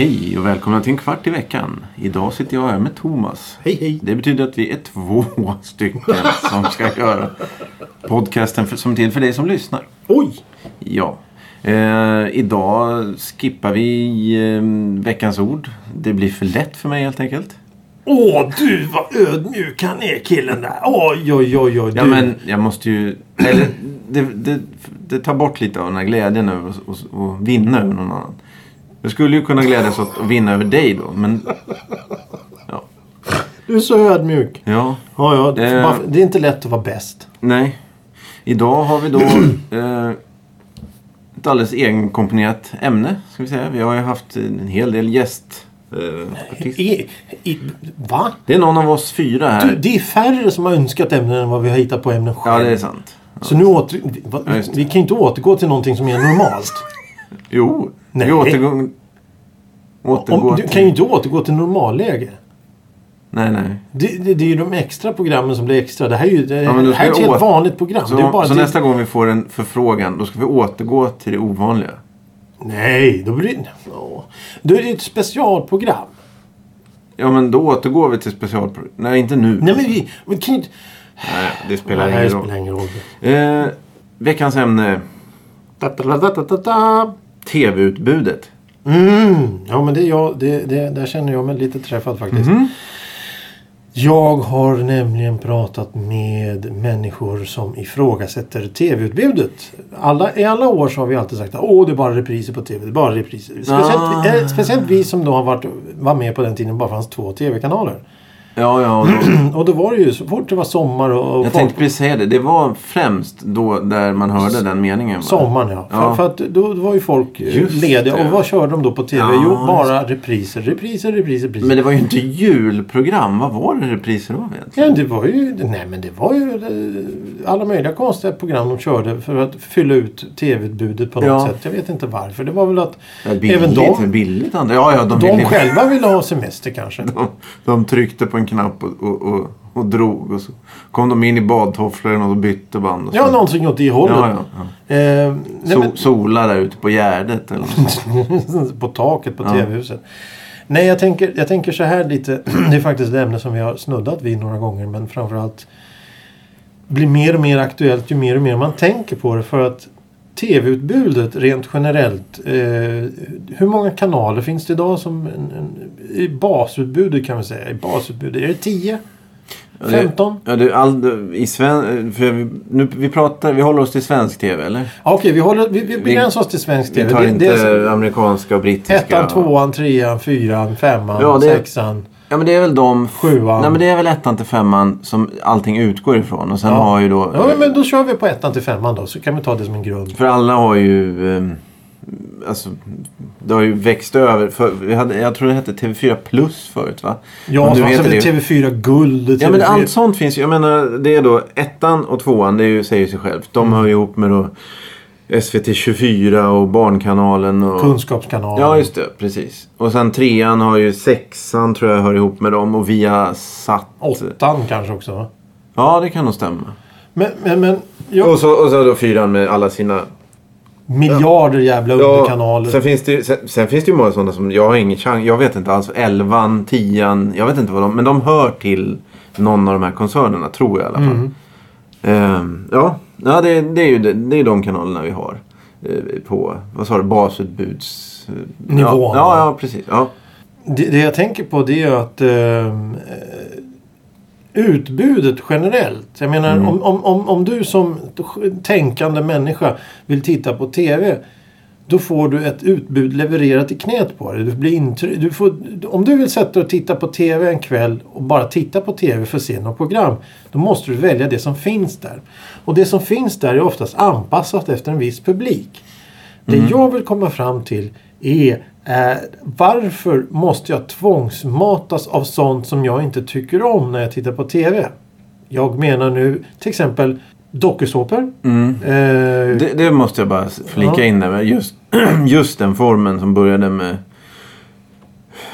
Hej och välkomna till en kvart i veckan. Idag sitter jag här med Thomas. Hej hej. Det betyder att vi är två stycken som ska göra podcasten för, som till för dig som lyssnar. Oj! Ja. Eh, idag skippar vi eh, veckans ord. Det blir för lätt för mig helt enkelt. Åh du vad ödmjuk han är killen där. Oj oj oj oj. Ja men jag måste ju... Eller, det, det, det tar bort lite av den här glädjen över att att- att vinna över någon annan. Jag skulle ju kunna glädjas åt att vinna över dig då. Men ja. Du är så ödmjuk. Ja. Ja ja. Det- bara- Det är inte lätt att vara bäst. Nej. Idag har vi då eh, ett alldeles egenkomponerat ämne. Ska vi säga. Vi har ju haft en hel del gäst. Eh. I, i, va? det är någon av oss fyra Du, här. det är färre som har önskat ämnen än vad vi har hittat på ämnen Ja, själv. det är sant. Så nu åter, va, Ja, vi kan ju inte återgå till någonting som är normalt. Jo. Nej. Vi återgår... Återgår Om, du till... kan ju inte återgå till normalläge. Nej, nej. Det, det, det är ju de extra programmen som blir extra. Det här är ju det, Ja, men det här är ett helt åt- vanligt program. Så, så nästa gång vi får en förfrågan, då ska vi återgå till det ovanliga. Nej, då blir det... Då är det ett specialprogram. Ja, men då återgår vi till specialprogram. Nej, inte nu. Nej men vi, vi kan inte... Nej, det spelar Nej, ingen roll. spelar ingen roll. Eh, veckans ämne. TV-utbudet. Mm. Ja men det, jag, det, det, där känner jag mig lite träffad faktiskt. Mhm. Jag har nämligen pratat med människor som ifrågasätter tv-utbudet. Alla, I alla år så har vi alltid sagt att Åh, det är bara repriser på tv. Det är bara repriser. Speciellt, Ah. eh, speciellt vi som då har varit, var med på den tiden bara fanns två tv-kanaler. Ja, ja. Då, Och då var det ju så fort det var sommar och, och jag folk- tänkte precis säga det. Det var främst då där man hörde den meningen. va? Sommaren ja. Ja. För, för att då var ju folk eh, Just lediga. det. Och vad körde de då på tv? Ja, jo, bara repriser, repriser, repriser, repriser. Men det var ju inte julprogram. Vad var det repriser av egentligen? Ja, det var ju, nej men det var ju eh, alla möjliga konstiga program de körde för att fylla ut tv-utbudet på något Ja. sätt. Jag vet inte varför. Det var väl att Ja, billigt, även de, billigt andra. Ja, ja, de, de ville- själva ville ha semester kanske. De, de tryckte på en knapp och, och, och, och drog. Och så kom de in i badtofflorna och bytte band. Och så. Ja, någonting åt det hållet. ja, ja, ja. Eh, nej, So, Sola där ute på Gärdet eller något men, på taket på Ja. tv-huset. Nej, jag tänker, jag tänker så här lite. Det är faktiskt ett ämne som vi har snuddat vid några gånger. Men framförallt blir mer och mer aktuellt ju mer och mer man tänker på det. För att tv-utbudet rent generellt. Eh, hur många kanaler finns det idag som en, en, i basutbudet kan vi säga? I basutbudet, är det 10? Ja, det- 15? Ja, det, all, i sven, för vi, nu, vi pratar, vi håller oss till svensk tv eller? Ja, Okej, vi, håller, vi, vi begränsar oss till svensk tv. Vi tar Det- inte det är amerikanska och brittiska. Ettan, tvåan, trean, fyran, femman, Ja, det- sexan. Ja men det är väl de... Sjuan. Nej men det är väl ettan till femman som allting utgår ifrån. Och sen Ja. har ju då... Ja, men då kör vi på ettan till femman då. Så kan vi ta det som en grund. För alla har ju... Eh, alltså, det har ju växt över. För, vi hade, jag tror det hette TV4 Plus förut va? Ja, Men vet alltså, det- TV4 Guld. TV4... Ja men allt sånt finns ju. Jag menar det är då ettan och tvåan. Det är ju, säger sig självt. De Mm. hör ju ihop med då SVT 24 och Barnkanalen. Och, Kunskapskanalen. Ja just det, precis. Och sen trean har ju sexan tror jag hör ihop med dem. Och via satt. Åttan kanske också. va? Ja det kan nog stämma. Men, men, men ja, Och, så, och så då fyran med alla sina... miljarder jävla underkanaler. sen, finns det, sen, sen finns det ju många sådana som jag har ingen chans. Jag vet inte alls. Elvan, tian. Jag vet inte vad de... Men de hör till någon av de här koncernerna tror jag i alla fall. Mm. Ehm, ja, ja det, det är ju det, det är de kanalerna vi har. eh, på, vad sa du, basutbuds... eh. Ja, ja, ja precis. Ja. Det, det jag tänker på det är att eh, utbudet generellt. Jag menar Mm. om, om, om du som tänkande människa vill titta på TV. Då får du ett utbud levererat i knät på dig. Du blir intry- du får, om du vill sätta dig och titta på TV en kväll och bara titta på TV för att se något program. Då måste du välja det som finns där. Och det som finns där är oftast anpassat efter en viss publik. Det jag vill komma fram till är eh, varför måste jag tvångsmatas av sånt som jag inte tycker om när jag tittar på TV? Jag menar nu till exempel dokusåpor. Mm. Eh, Det, det måste jag bara flika Ja. in där. Just just den formen som började med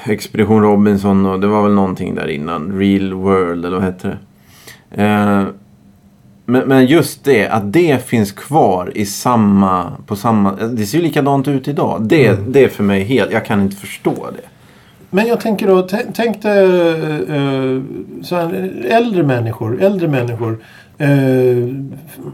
Expedition Robinson och det var väl någonting där innan. Real World eller vad hette det? Eh, men, men just det, att det finns kvar i samma, på samma... Det ser ju likadant ut idag. Det, Mm. det är för mig helt... Jag kan inte förstå det. Men jag tänker då, tänk dig eh, här, äldre människor, äldre människor.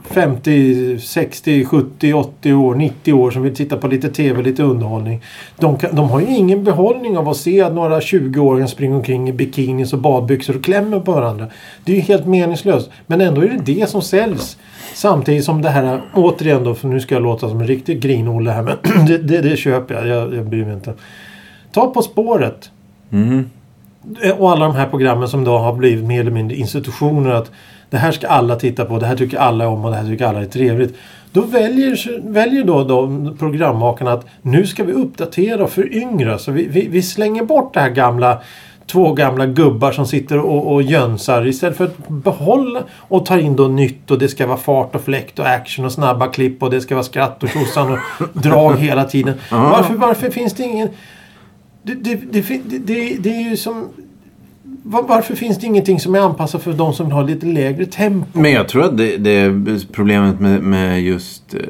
50, 60, 70, 80 år, 90 år som vill titta på lite TV, lite underhållning. De, kan, de har ju ingen behållning av att se att några 20-åringar springer omkring i bikinis och badbyxor och klämmer på varandra. Det är ju helt meningslöst. Men ändå är det det som säljs. Samtidigt som det här, återigen då, för nu ska jag låta som en riktig grinolle här, men det, det, det köper jag. jag. Jag bryr mig inte. Ta På spåret. Mm. Och alla de här programmen som då har blivit mer eller mindre institutioner. att Det här ska alla titta på, det här tycker alla om och det här tycker alla är trevligt. Då väljer, väljer då de programmakarna att nu ska vi uppdatera och föryngra. Så vi, vi, vi slänger bort det här gamla två gamla gubbar som sitter och, och jönsar istället för att behålla och ta in då nytt och det ska vara fart och fläkt och action och snabba klipp och det ska vara skratt och tjosan och drag hela tiden. Varför, varför finns det ingen... Det, det, det, det, det, är ju som... Varför finns det ingenting som är anpassat för de som har lite lägre tempo? Men jag tror att det, det är problemet med, med just... Eh,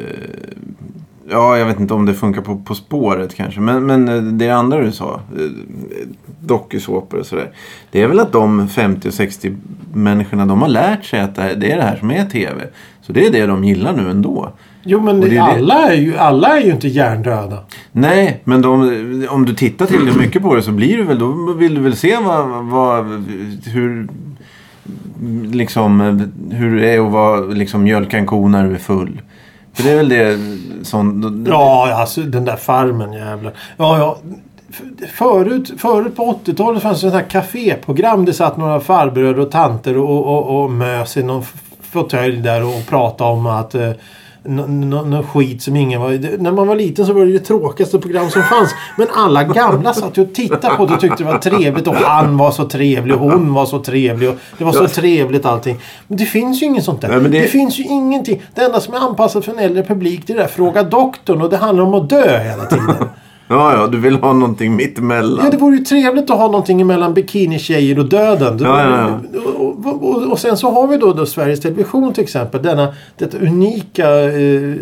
ja, jag vet inte om det funkar på På spåret kanske. Men, men eh, det andra du sa. Eh, dokusåpor och sådär. Det är väl att de 50 och 60 människorna de har lärt sig att det är det här som är TV. Så det är det de gillar nu ändå. Jo men det är det- alla, är ju, alla är ju inte hjärndöda. Nej, men de, om du tittar tillräckligt mycket på det så blir du väl, då vill du väl se vad, vad, hur, liksom, hur det är att vara, liksom, mjölka en ko när du är full. För det är väl det som... Ja, alltså den där farmen jävlar. Ja, ja. Förut, förut på 80-talet fanns det sådana här kaféprogram. Det satt några farbröder och tanter och, och, och mös i någon fåtölj där och pratade om att eh, Någon nå, nå skit som ingen var... När man var liten så var det det tråkigaste program som fanns. Men alla gamla satt ju och tittade på det och tyckte det var trevligt. Och han var så trevlig och hon var så trevlig. Och det var så Ja. trevligt allting. Men det finns ju inget sånt där. Nej, det... det- finns ju ingenting. Det enda som är anpassat för en äldre publik det är det där Fråga doktorn. Och det handlar om att dö hela tiden. Ja, ja, du vill ha någonting mittemellan. Ja, det vore ju trevligt att ha någonting mellan bikinitjejer och döden. Det- Ja, ja, och, och, sen så har vi då, då Sveriges Television till exempel. Denna, detta unika, eh,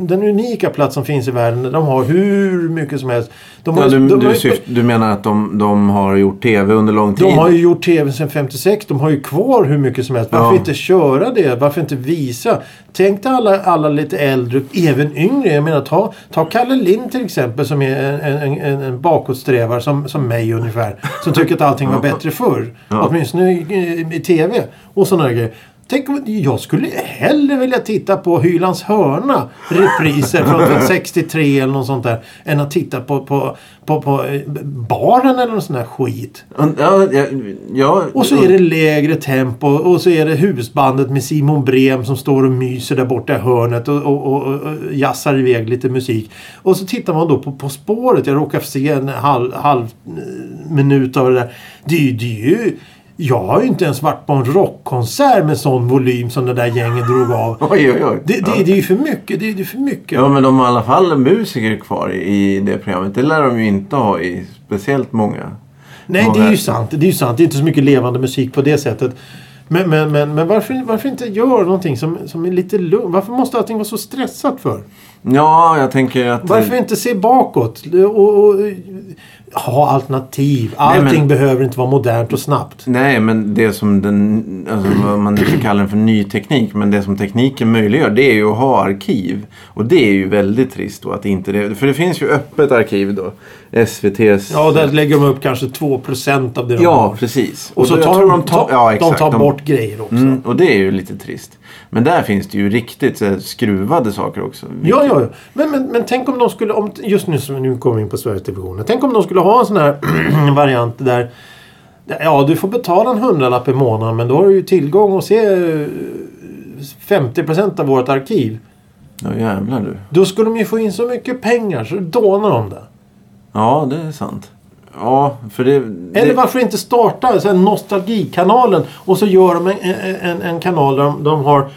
den unika plats som finns i världen. De har hur mycket som helst. De har, Ja, du, de, du, syft, du menar att de, de har gjort TV under lång tid? de har ju gjort TV sedan 56. De har ju kvar hur mycket som helst. Varför Ja. inte köra det? Varför inte visa? Tänk dig alla, alla lite äldre, även yngre. Jag menar ta, ta Kalle Lind till exempel som är en, en, en, bakåtsträvare som, som mig ungefär. Som tycker att allting var bättre förr. Ja. Åtminstone i, i TV och sådana grejer. Tänk om, jag skulle hellre vilja titta på Hylands hörna repriser från 63 eller något sånt där. Än att titta på, på, på, på eh, baren eller någon sån där skit. Ja, ja, ja, Och så är det lägre tempo och så är det husbandet med Simon Brem som står och myser där borta i hörnet och, och, och, och jassar iväg lite musik. Och så tittar man då på På spåret. Jag råkar se en halv, halv eh, minut av det där. Det, det är ju... Jag har ju inte ens varit på en rockkonsert med sån volym som det där gänget drog av. Oj, oj, oj. Det, det, det är ju för mycket. Det, det är för mycket. Ja, men de har i alla fall musiker kvar i det programmet. Det lär de ju inte ha i speciellt många. Nej, det Många- är ju sant. Det är ju sant. Det är inte så mycket levande musik på det sättet. Men, men, men, men varför, varför inte göra någonting som, som är lite lugnt? Varför måste allting vara så stressat för? Ja, jag tänker att... Varför inte se bakåt? Och, och, ha alternativ. Allting men- behöver inte vara modernt och snabbt. Nej, men det som den, alltså man inte kallar den för ny teknik, men det som tekniken möjliggör, det är ju att ha arkiv. Och det är ju väldigt trist då att inte det, för det finns ju öppet arkiv då. SVT's... Ja, där lägger de upp kanske 2% av det de Ja, har. precis. Och så då- jag tar tror de, tar, ja, de exakt, tar bort grejer också. Mm, och det är ju lite trist. Men där finns det ju riktigt här, skruvade saker också. Ja, ja, ja. Men, men, men tänk om de skulle, om, just nu, som nu kommer vi in på Sveriges Television. Tänk om de skulle ha en sån här variant där Ja, du får betala en hundralapp i månaden men då har du ju tillgång och se eh, 50% av vårt arkiv. Ja, jävlar du. Då skulle de ju få in så mycket pengar så dånar de det. Ja, det är sant. Ja, för det... Eller det varför inte starta så här, Nostalgikanalen och så gör de en, en, en kanal där de, de har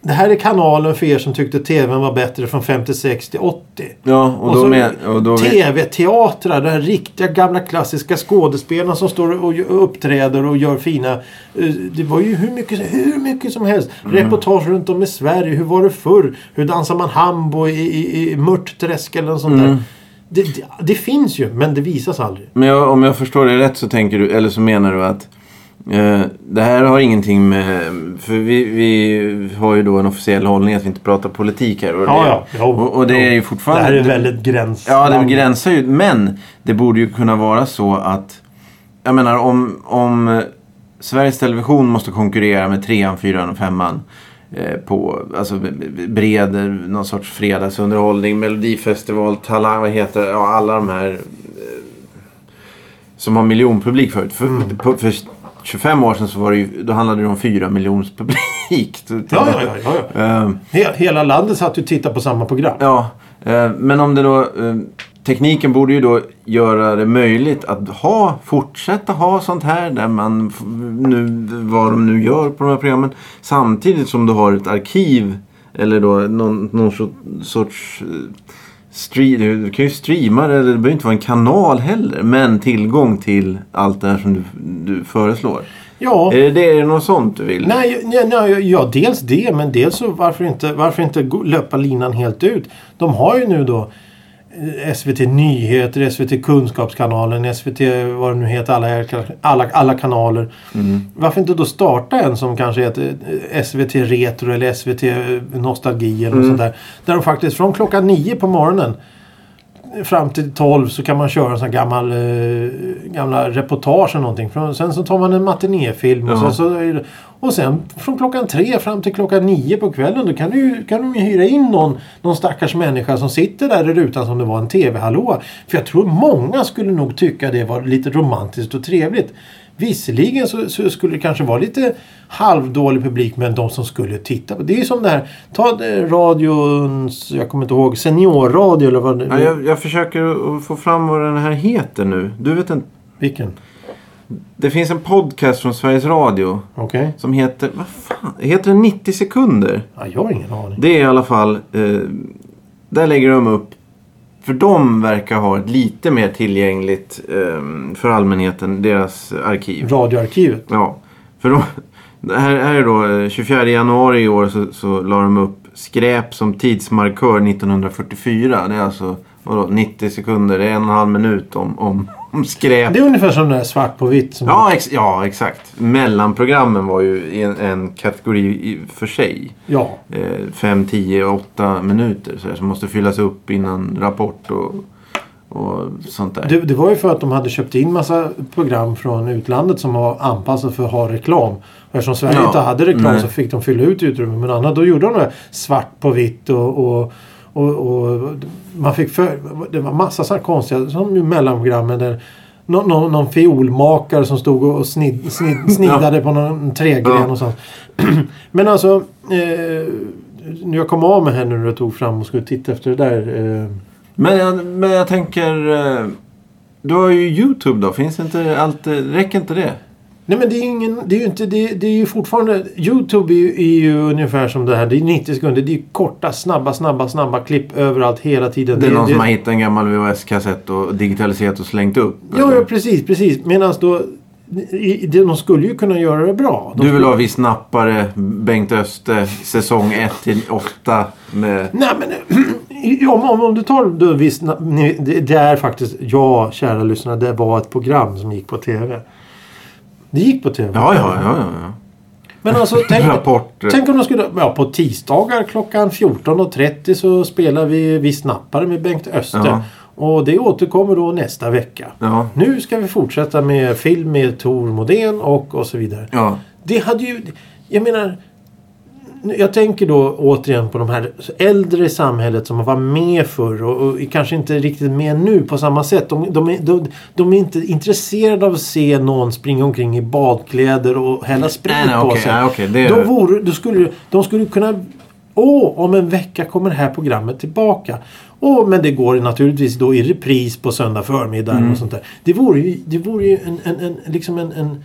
det här är kanalen för er som tyckte TVn var bättre från 56 till 80. Ja, och, Och då med... Och då TV-teatrar, de här riktiga gamla klassiska skådespelarna som står och och uppträder och gör fina... eh, Det var ju hur mycket, hur mycket som helst. Mm. Reportage runt om i Sverige. Hur var det förr? Hur dansar man hambo i, i, i Mörtträsk eller något sånt Mm. där. Det, det, det finns ju, men det visas aldrig. Men jag, om jag förstår det rätt så tänker du, eller så menar du att eh, det här har ingenting med... För vi, vi har ju då en officiell hållning att vi inte pratar politik här. Och det, Ja, ja. Jo, och, och det jo. är ju Det fortfarande... här är väldigt gräns... Ja, det gränsar ju. Men det borde ju kunna vara så att... Jag menar om, om Sveriges Television måste konkurrera med trean, fyran och femman. Eh, på alltså, bred, någon sorts fredagsunderhållning, melodifestival, talang, vad heter det? Ja, alla de här... Eh, som har miljonpublik förut. För, Mm. på, för 25 år sedan så var det ju, då handlade det om fyra miljons publik. Ja, ja, ja. ja, ja. Eh, He- Hela landet satt ju och tittade på samma program. Ja, eh, men om det då... Eh, tekniken borde ju då göra det möjligt att ha, fortsätta ha sånt här där man nu, vad de nu gör på de här programmen. Samtidigt som du har ett arkiv eller då någon, någon so- sorts... Eh, stream, du kan ju streama det, eller det behöver inte vara en kanal heller. Men tillgång till allt det här som du, du föreslår. Ja. Är det, det är det något sånt du vill? Nej, nej, nej, ja, dels det, men dels så varför inte, varför inte löpa linan helt ut? De har ju nu då SVT Nyheter, SVT Kunskapskanalen, SVT vad det nu heter, alla, alla, alla kanaler. Varför inte då starta en som kanske heter eh, SVT Retro eller SVT Nostalgi eller något sånt där. Där de faktiskt från klockan nio på morgonen fram till 12 så kan man köra en sån gammal eh, gamla reportage eller någonting. Sen så tar man en matinéfilm och, sen så och sen från klockan tre fram till klockan nio på kvällen då kan du, kan de ju hyra in någon, någon stackars människa som sitter där i rutan som det var en tv-hallå. För jag tror många skulle nog tycka det var lite romantiskt och trevligt. Visserligen så, så skulle det kanske vara lite halvdålig publik men de som skulle titta på. Det är som det här. Ta eh, radions, jag kommer inte ihåg, seniorradio eller vad det Ja, jag, jag försöker få fram vad den här heter nu. Du vet inte. Vilken? Det finns en podcast från Sveriges Radio Okej. som heter, vad fan, heter den 90 sekunder? Ja, jag har ingen aning. Det är i alla fall, eh, där lägger de upp, för de verkar ha ett lite mer tillgängligt eh, för allmänheten, deras arkiv. Radioarkivet. Ja, för de, här, här är då eh, 24 januari i år så, så la de upp skräp som tidsmarkör 1944. Det är alltså vadå, 90 sekunder, det är en och en halv minut om, om skräp. Det är ungefär som den där svart på vitt. Som Ja, ex ja, exakt. Mellanprogrammen var ju en, en kategori i, för sig. ja. Eh, 5, 10, 8 minuter så här, som måste fyllas upp innan rapport och, och sånt där. Det, det var ju för att de hade köpt in massa program från utlandet som var anpassade för att ha reklam. Och eftersom Sverige Ja, inte hade reklam nej. så fick de fylla ut utrymme. Men annars då gjorde de det svart på vitt och, och, och, och man fick för, Det var massa sådana konstiga som i mellanprogrammen där någon, någon, någon fiolmakare som stod och snid, snid, snidade på någon trägren Ja. och sånt. Men alltså eh, jag kom av här nu när jag tog fram och skulle titta efter det där. Eh, Men, jag, men jag tänker... eh, Du har ju YouTube då. Finns inte allt... eh, Räcker inte det? Nej men det är ju ingen, det är ju inte, det, det är ju fortfarande, Youtube är ju, är ju ungefär som det här. Det är 90 sekunder. Det är korta, snabba, snabba, snabba klipp överallt hela tiden. Det är någon som har hittat en gammal VHS-kassett och digitaliserat och slängt upp. Ja, ja precis, precis. Medan då, det, de skulle ju kunna göra det bra. De Du vill ha Vi snappare, Bengt Öster, säsong 1 till 8 med... Nej men om, om, om du tar visst, ni, det, det är faktiskt, ja kära lyssnare, det var ett program som gick på TV. Det gick på TV. Ja, ja, ja. ja. Men alltså tänk, tänk om de skulle... Ja, på tisdagar klockan 14.30 så spelar vi Vi snappare med Bengt Öster. Ja. Och det återkommer då nästa vecka. Ja, Nu ska vi fortsätta med film med Tor Modén och, och så vidare. ja. Det hade ju... Jag menar... Jag tänker då återigen på de här äldre i samhället som var med förr och, och kanske inte riktigt med nu på samma sätt. De, de, är, de, de är inte intresserade av att se någon springa omkring i badkläder och hälla sprit Nej, nej, på okej, sig. nej, okej, det är- Då vore, då skulle, de skulle kunna... Åh, om en vecka kommer det här programmet tillbaka. Åh, men det går naturligtvis då i repris på söndag förmiddag Mm. och sånt där. Det vore ju, det vore ju en, en, en, liksom en, en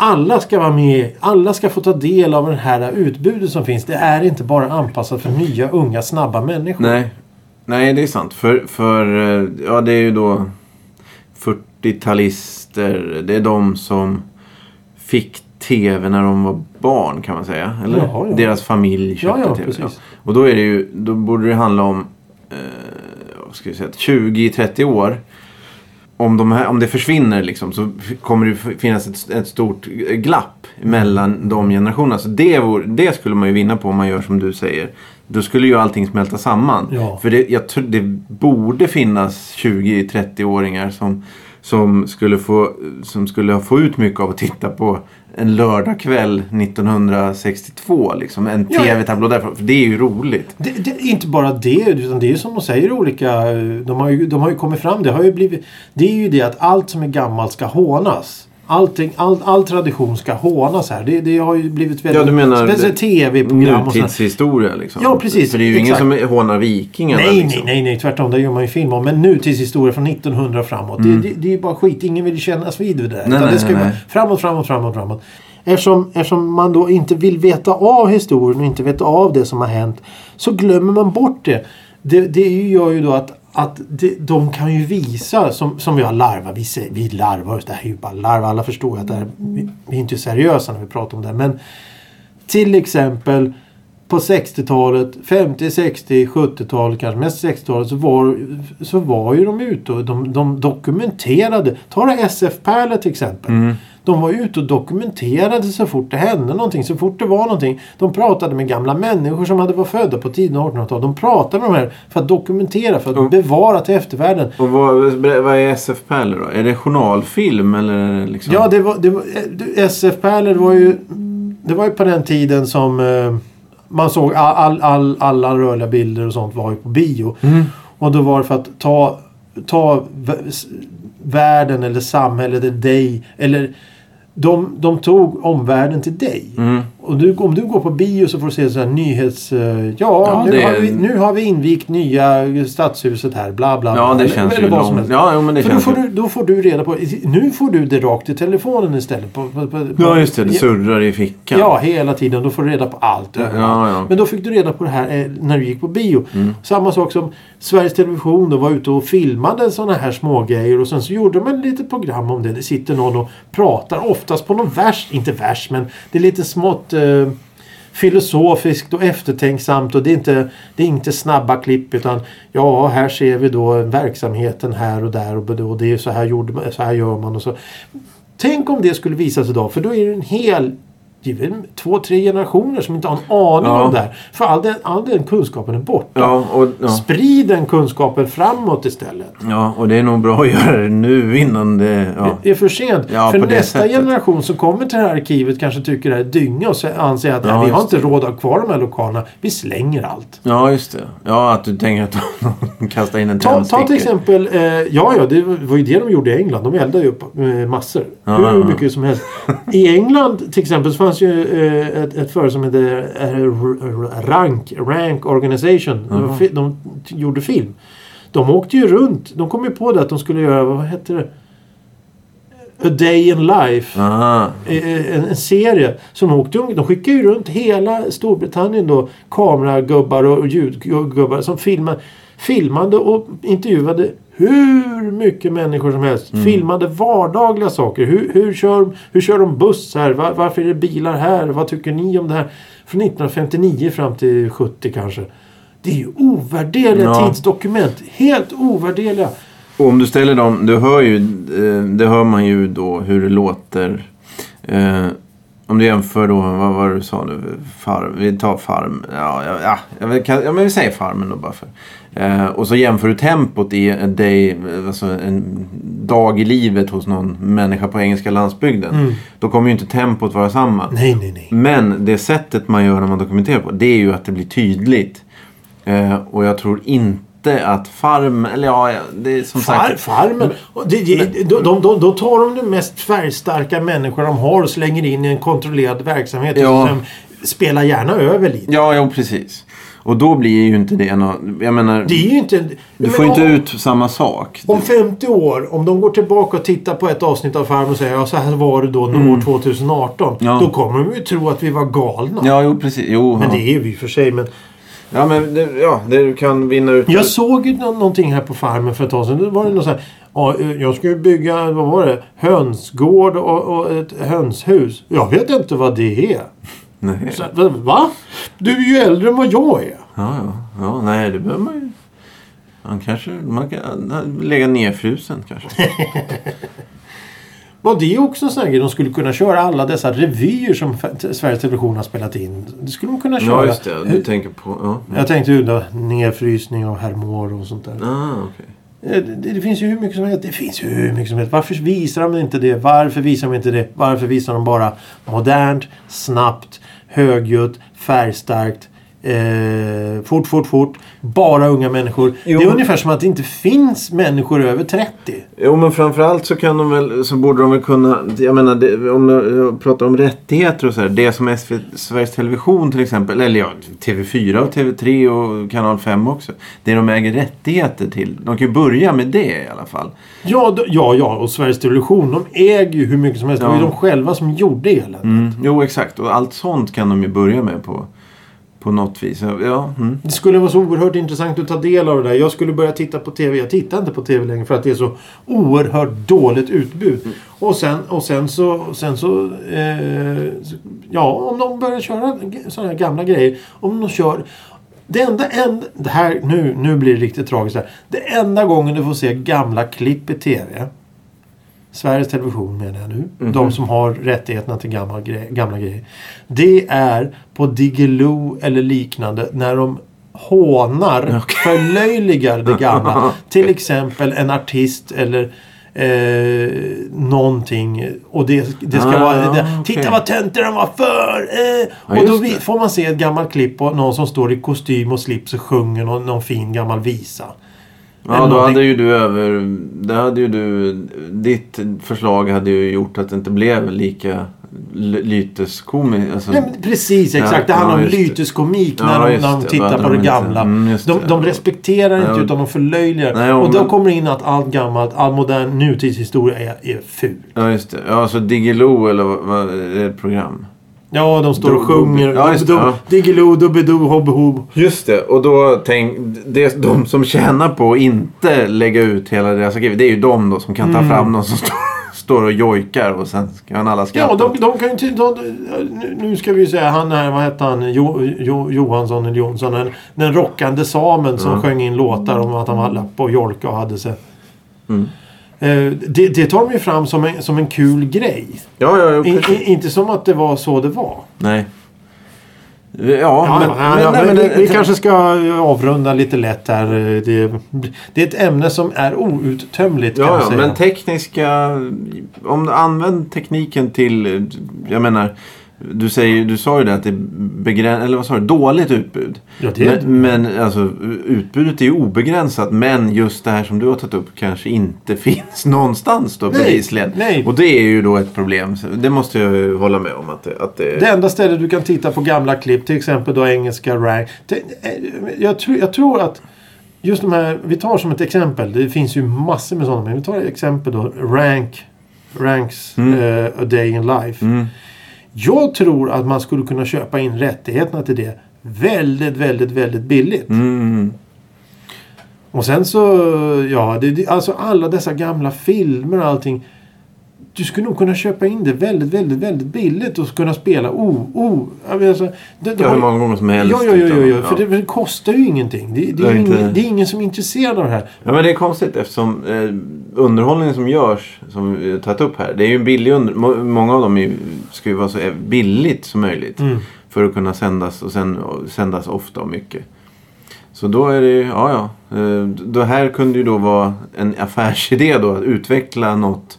Alla ska vara med. Alla ska få ta del av det här utbudet som finns. Det är inte bara anpassat för nya, unga, snabba människor. Nej. Nej, det är sant. För, för eh, ja, det är ju då 40-talister. Det är de som fick tv när de var barn kan man säga. Eller? Jaha, ja. Deras familj köpte Ja, ja, tv. Och då är det ju, då borde det handla om eh, vad ska jag säga, 20-30 år. Om, de här, om det försvinner liksom, så kommer det finnas ett, ett stort glapp mellan de generationerna. Så det, vore, det skulle man ju vinna på om man gör som du säger. Då skulle ju allting smälta samman. Ja. För det, jag det borde finnas 20-30-åringar som, som, skulle få, som skulle få ut mycket av att titta på en lördagkväll 1962. Liksom, en Ja, tv-tablå därifrån. För det är ju roligt. Det, det, inte bara det, utan det är ju som de säger olika... De har, ju, de har ju kommit fram. Det har ju blivit... Det är ju det att allt som är gammalt ska hånas. Allting, all, all tradition ska hånas här. Det, det har ju blivit väldigt... Ja, du menar Speciellt tv-program och sådär. Nutidshistoria liksom. Ja, precis. För det är ju Exakt. ingen som hånar vikingarna. Nej, liksom. nej, nej, nej. Tvärtom. Det gör man ju film om. Men nutidshistoria från 1900 och framåt. Det, det, det är ju bara skit. Ingen vill kännas vid det där. Mm. Nej, nej, det ska nej, nej. framåt, framåt, framåt, framåt. Eftersom, eftersom man då inte vill veta av historien och inte veta av det som har hänt så glömmer man bort det. Det, det gör ju då att, att de, de kan ju visa, som, som vi har larvat, vi, säger, vi larvar oss, det här är ju bara larv, alla förstår ju att det här, vi, vi är inte seriösa när vi pratar om det. Men till exempel på 60-talet, 50, 60, 70-talet, kanske mest 60-talet så var, så var ju de ute och de, de dokumenterade. Ta det SF-pärlor till exempel. Mm. De var ute och dokumenterade så fort det hände någonting, så fort det var någonting. De pratade med gamla människor som hade varit födda på tidiga 1800-tal. De pratade med de här för att dokumentera, för att Och- bevara till eftervärlden. Och vad, vad är SF-pärlor då? Är det journalfilm eller liksom? Ja, det var, det var, eh, SF-pärlor var ju... Det var ju på den tiden som eh, man såg all, all, all, alla rörliga bilder och sånt var ju på bio. Mm. Och då var det för att ta, ta världen eller samhället eller dig. Eller de, de tog omvärlden till dig. Mm. Och du, om du går på bio så får du se så här nyhets... eh, Ja, Ja, nu, det har vi, nu har vi invigt nya stadshuset här. Bla, bla, Ja, bla. det Eller- känns eller ju vad som helst. Ja, jo, men det För då känns får, ju. du, då får du reda på... Nu får du det rakt i telefonen istället. På, på, på, Ja, just det. Det surrar i fickan. Ja, hela tiden. Då får du reda på allt. Ja, ja. Mm. Men då fick du reda på det här eh, när du gick på bio. Samma sak som Sveriges Television då var ute och filmade sådana här smågrejer. Och sen så gjorde man lite program om det. Det sitter någon och pratar. Oftast på någon vers. Inte vers, men det är lite smått... Eh, filosofiskt och eftertänksamt och det är, inte, det är inte snabba klipp utan ja, här ser vi då verksamheten här och där och, och det är så här, gjorde man, så här gör man och så. Tänk om det skulle visas idag för då är det en hel det är väl två, tre generationer som inte har en aning Ja. om det här. För all den, all den kunskapen är borta. Ja, och, ja. Sprid den kunskapen framåt istället. ja, och det är nog bra att göra det nu innan det... Det är för sent. För det nästa sättet. generation som kommer till det här arkivet kanske tycker det här är dynga och anser att nej, vi har inte råd att ha kvar de här lokalerna. Vi slänger allt. ja, just det. Ja, att du tänker att de kastar in en Ta, ta till exempel, eh, ja ja det var ju det de gjorde i England. De eldade ju upp eh, massor. Hur mycket som helst. I England till exempel så fanns ju eh, ett, ett företag som hette eh, Rank, Rank Organization. De, fi- de t- gjorde film. De åkte ju runt. De kom ju på det att de skulle göra, vad hette det? A Day in Life. Aha. Eh, en, en serie som åkte De skickade ju runt hela Storbritannien då kameragubbar och ljudgubbar som filmade, filmade och intervjuade hur mycket människor som helst. Filmade vardagliga saker. Hur, hur, kör, hur kör de buss här? Var, varför är det bilar här? Vad tycker ni om det här? Från 1959 fram till 70 kanske. Det är ju ovärderliga Ja. tidsdokument. Helt ovärderliga. Och om du ställer dem, du hör ju, eh, det hör man ju då hur det låter. Om du jämför då, vad var det du sa nu? Farm, vi tar farm. Ja, ja, ja, kan, ja men vi säger farmen då bara för. Eh, och så jämför du tempot i en day, alltså en dag i livet hos någon människa på engelska landsbygden. Mm. Då kommer ju inte tempot vara samma. Nej, nej, nej. Men det sättet man gör när man dokumenterar på, det är ju att det blir tydligt. Eh, och jag tror inte att farm, eller ja, det är som Far, sagt. farmen. Det, det, de, de, de, då tar de de mest färgstarka människor de har och slänger in i en kontrollerad verksamhet. Ja. Och sen spelar gärna över lite. Ja, jo precis. Och då blir ju inte det någon... Jag menar, Det är ju inte... du får inte om, ut samma sak. Om 50 år, om de går tillbaka och tittar på ett avsnitt av Farmen och säger ja, så här var det då år 2018. Mm. Ja. Då kommer de ju tro att vi var galna. Ja, jo precis. Jo, Men ja. det är vi för sig. Men Ja, men det, ja, det kan vinna ut... jag såg ju nå- någonting här på Farmen för ett tag sedan. Det var det så här, ja, jag ju bygga, vad var det? Hönsgård och, och ett hönshus. Jag vet inte vad det är. Nej. Så, va? Du är ju äldre än vad jag är. Ja, ja. ja, nej, det behöver man ju... Man kanske... Man kan lägga nedfrusen kanske. Var det också en sån här grej? De skulle kunna köra alla dessa revyer som Sveriges Television har spelat in. Det skulle de kunna köra. ja, just det. Du tänker på... Ja. Jag tänkte ju då nedfrysning av hermor och sånt där. Ah, okej. Eh, Det, det finns ju hur mycket som helst. Det finns ju hur mycket som helst. Varför visar de inte det? Varför visar de inte det? Varför visar de bara modernt, snabbt, högljutt, färgstarkt, eh, fort, fort, fort. Bara unga människor. Jo, det är ungefär som att det inte finns människor över 30. Jo, men framförallt så kan de väl... Så borde de väl kunna... Jag menar, det, om jag pratar om rättigheter och så här. Det som SV, Sveriges Television till exempel. Eller ja, TV4 och TV3 och Kanal 5 också. Det de äger rättigheter till. De kan ju börja med det i alla fall. Ja, ja, ja. Och Sveriges Television, de äger ju hur mycket som helst. Det var ju Ja. de själva som gjorde eländet. Mm. Jo, exakt. Och allt sånt kan de ju börja med på, på något vis. Ja, mm. Det skulle vara så oerhört intressant att ta del av det där. Jag skulle börja titta på TV. Jag tittar inte på TV längre för att det är så oerhört dåligt utbud. Och sen, och sen så... Sen så eh, ja, om de börjar köra sådana här gamla grejer. Om de kör... Det enda... En, det här, nu, nu blir det riktigt tragiskt här. Det enda gången du får se gamla klipp i TV. Sveriges Television menar jag nu. De som har rättigheterna till gamla, gre- gamla grejer. Det är på Diggiloo eller liknande när de hånar, förlöjligar det gamla. Till exempel en artist eller eh, någonting. Och det, det ska Ah, vara... det, okej. Titta vad töntig de var för! Eh. Ja, och då vi, får man se ett gammalt klipp på någon som står i kostym och slips och sjunger någon, någon fin gammal visa. Ja, då hade ju du över... Det hade ju du... Ditt förslag hade ju gjort att det inte blev lika l- lyteskomiskt. Alltså, Nej, precis, exakt. Ja, det handlar ja, om det. lyteskomik Ja, när de, när de det. tittar på de det inte- gamla. mm, de, det. de respekterar Nej, inte utan de förlöjligar. Nej, och då men- kommer det in att allt gammalt, all modern nutidshistoria är, är ful. Ja, just det. Ja, så Diggiloo eller vad, vad är det ett program? Ja, de står och sjunger. ja, just ja. Diggiloo, Doobidoo, Hobbehoo. Just det. Och då tänk... Det, de som tjänar på att inte lägga ut hela deras arkiv. Det är ju de då som kan ta fram någon som står, och jojkar och sen kan alla skratta. Ja, de, de kan ju inte... Nu- ska vi säga han här, vad hette han? Jo, jo, Johansson eller Jonsson. Den, den rockande samen som sjöng in låtar om att han var lapp och jolka och hade sig. Mm. Eh, det, det tar de ju fram som en, som en kul grej. Ja, ja, I, i, inte som att det var så det var. Nej. Ja, Ja, men... ja, men, ja, nej, men men vi, vi kanske ska avrunda lite lätt här. Det, det är ett ämne som är outtömligt Ja, ja, säga. men tekniska... Om du använder tekniken till... Jag menar... Du, säger, du sa ju det att det är begräns, eller vad sa du? Dåligt utbud. Ja, det är- men, men alltså, utbudet är ju obegränsat. Men just det här som du har tagit upp kanske inte finns någonstans då bevisligen. nej. Och det är ju då ett problem. Det måste jag ju hålla med om. Att det, att det, Det enda stället du kan titta på gamla klipp, till exempel då engelska rank. Eh, jag, tror, jag tror att just de här, vi tar som ett exempel, det finns ju massor med sådana, men vi tar ett exempel då, rank, ranks eh, a day in life. Mm. Jag tror att man skulle kunna köpa in rättigheterna till det väldigt, väldigt, väldigt billigt. Mm. Och sen så, ja, det, alltså alla dessa gamla filmer och allting. Du skulle nog kunna köpa in det väldigt, väldigt, väldigt billigt och kunna spela oh, oh. Alltså, det, det Ja, hur många gånger som helst. Ja, ja, ja, ja, ja. utan- För det, det kostar ju ingenting. Det, det, Det är är ju inte- ingen, det är ingen som är intresserad av det här. Ja men det är konstigt eftersom eh, underhållningen som görs, som vi har tagit upp här, det är ju en billig under... må- Många av dem är, ska ju vara så billigt som möjligt. Mm. För att kunna sändas och sen och sändas ofta och mycket. Så då är det ju, ja ja. Eh, Det här kunde ju då vara en affärsidé då att utveckla något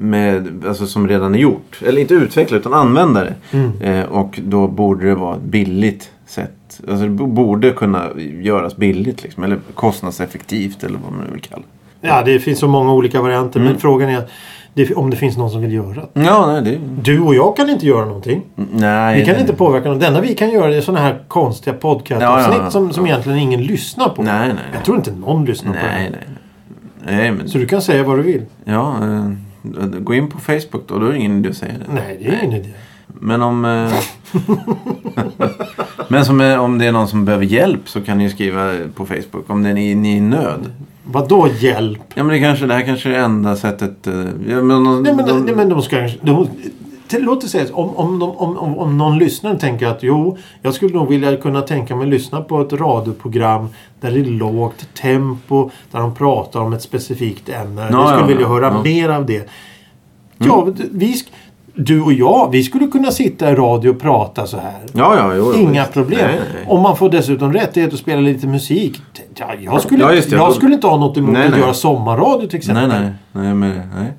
med, alltså som redan är gjort. Eller inte utveckla utan använda det. Mm. Eh, och då borde det vara ett billigt sätt. Alltså det borde kunna göras billigt liksom. Eller kostnadseffektivt eller vad man nu vill kalla det. Ja, det finns så många olika varianter. Mm. Men frågan är det, om det finns någon som vill göra det. Ja, nej, det... Du och jag kan inte göra någonting. Nej. Vi kan det- inte påverka något. Det enda vi kan göra är sådana här konstiga podcastavsnitt Ja, ja, ja. som, som egentligen ingen lyssnar på. Nej, nej, Jag nej. tror inte någon lyssnar på Nej, det. nej, nej. Nej, men... Så du kan säga vad du vill. Ja, eh, gå in på Facebook då. Då är det ingen idé att säga det. Nej, det är ingen idé. Men om... Eh... men som, eh, om det är någon som behöver hjälp så kan ni skriva på Facebook. Om det är ni, ni är i nöd. Vad då hjälp? Ja, men det, kanske, det här kanske är det enda sättet... Eh... Ja, men, Nej men, de... nej, men de ska... De, låt oss säga om, om, om, om, någon lyssnare tänker att jo, jag skulle nog vilja kunna tänka mig lyssna på ett radioprogram där det är lågt tempo, där de pratar om ett specifikt ämne. Ja, jag skulle ja, vilja ja, höra ja. Mm. mer av det. Ja, vi, du och jag, vi skulle kunna sitta i radio och prata så här. Ja, ja, jo, Inga visst. problem. Nej, nej. Om man får dessutom rättighet att spela lite musik. Ja, jag skulle, Ja, det. jag skulle inte ha något emot Nej, att göra sommarradio till exempel. Nej, nej. Nej, men, nej.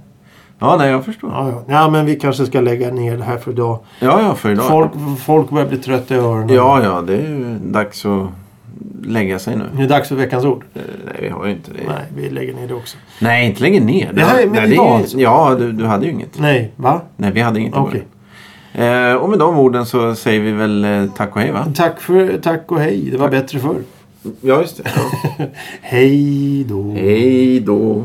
Ja, nej, jag förstår. Ja, ja. ja, men vi kanske ska lägga ner det här för idag. Ja, ja, för idag. Folk, folk börjar bli trötta i öronen. Ja, ja, det är ju dags att lägga sig nu. Det är dags för veckans ord. Eh, Nej, vi har ju inte det. Nej, vi lägger ner det också. Nej, inte lägga ner. Det här är- men nej, idag alltså? Ja, du, du hade ju inget. Nej, va? Nej, vi hade inget början. Eh, och med de orden så säger vi väl eh, tack och hej, va? Tack, för, tack och hej. Det var bättre förr. Ja, just det. Ja. Hej då. hej då.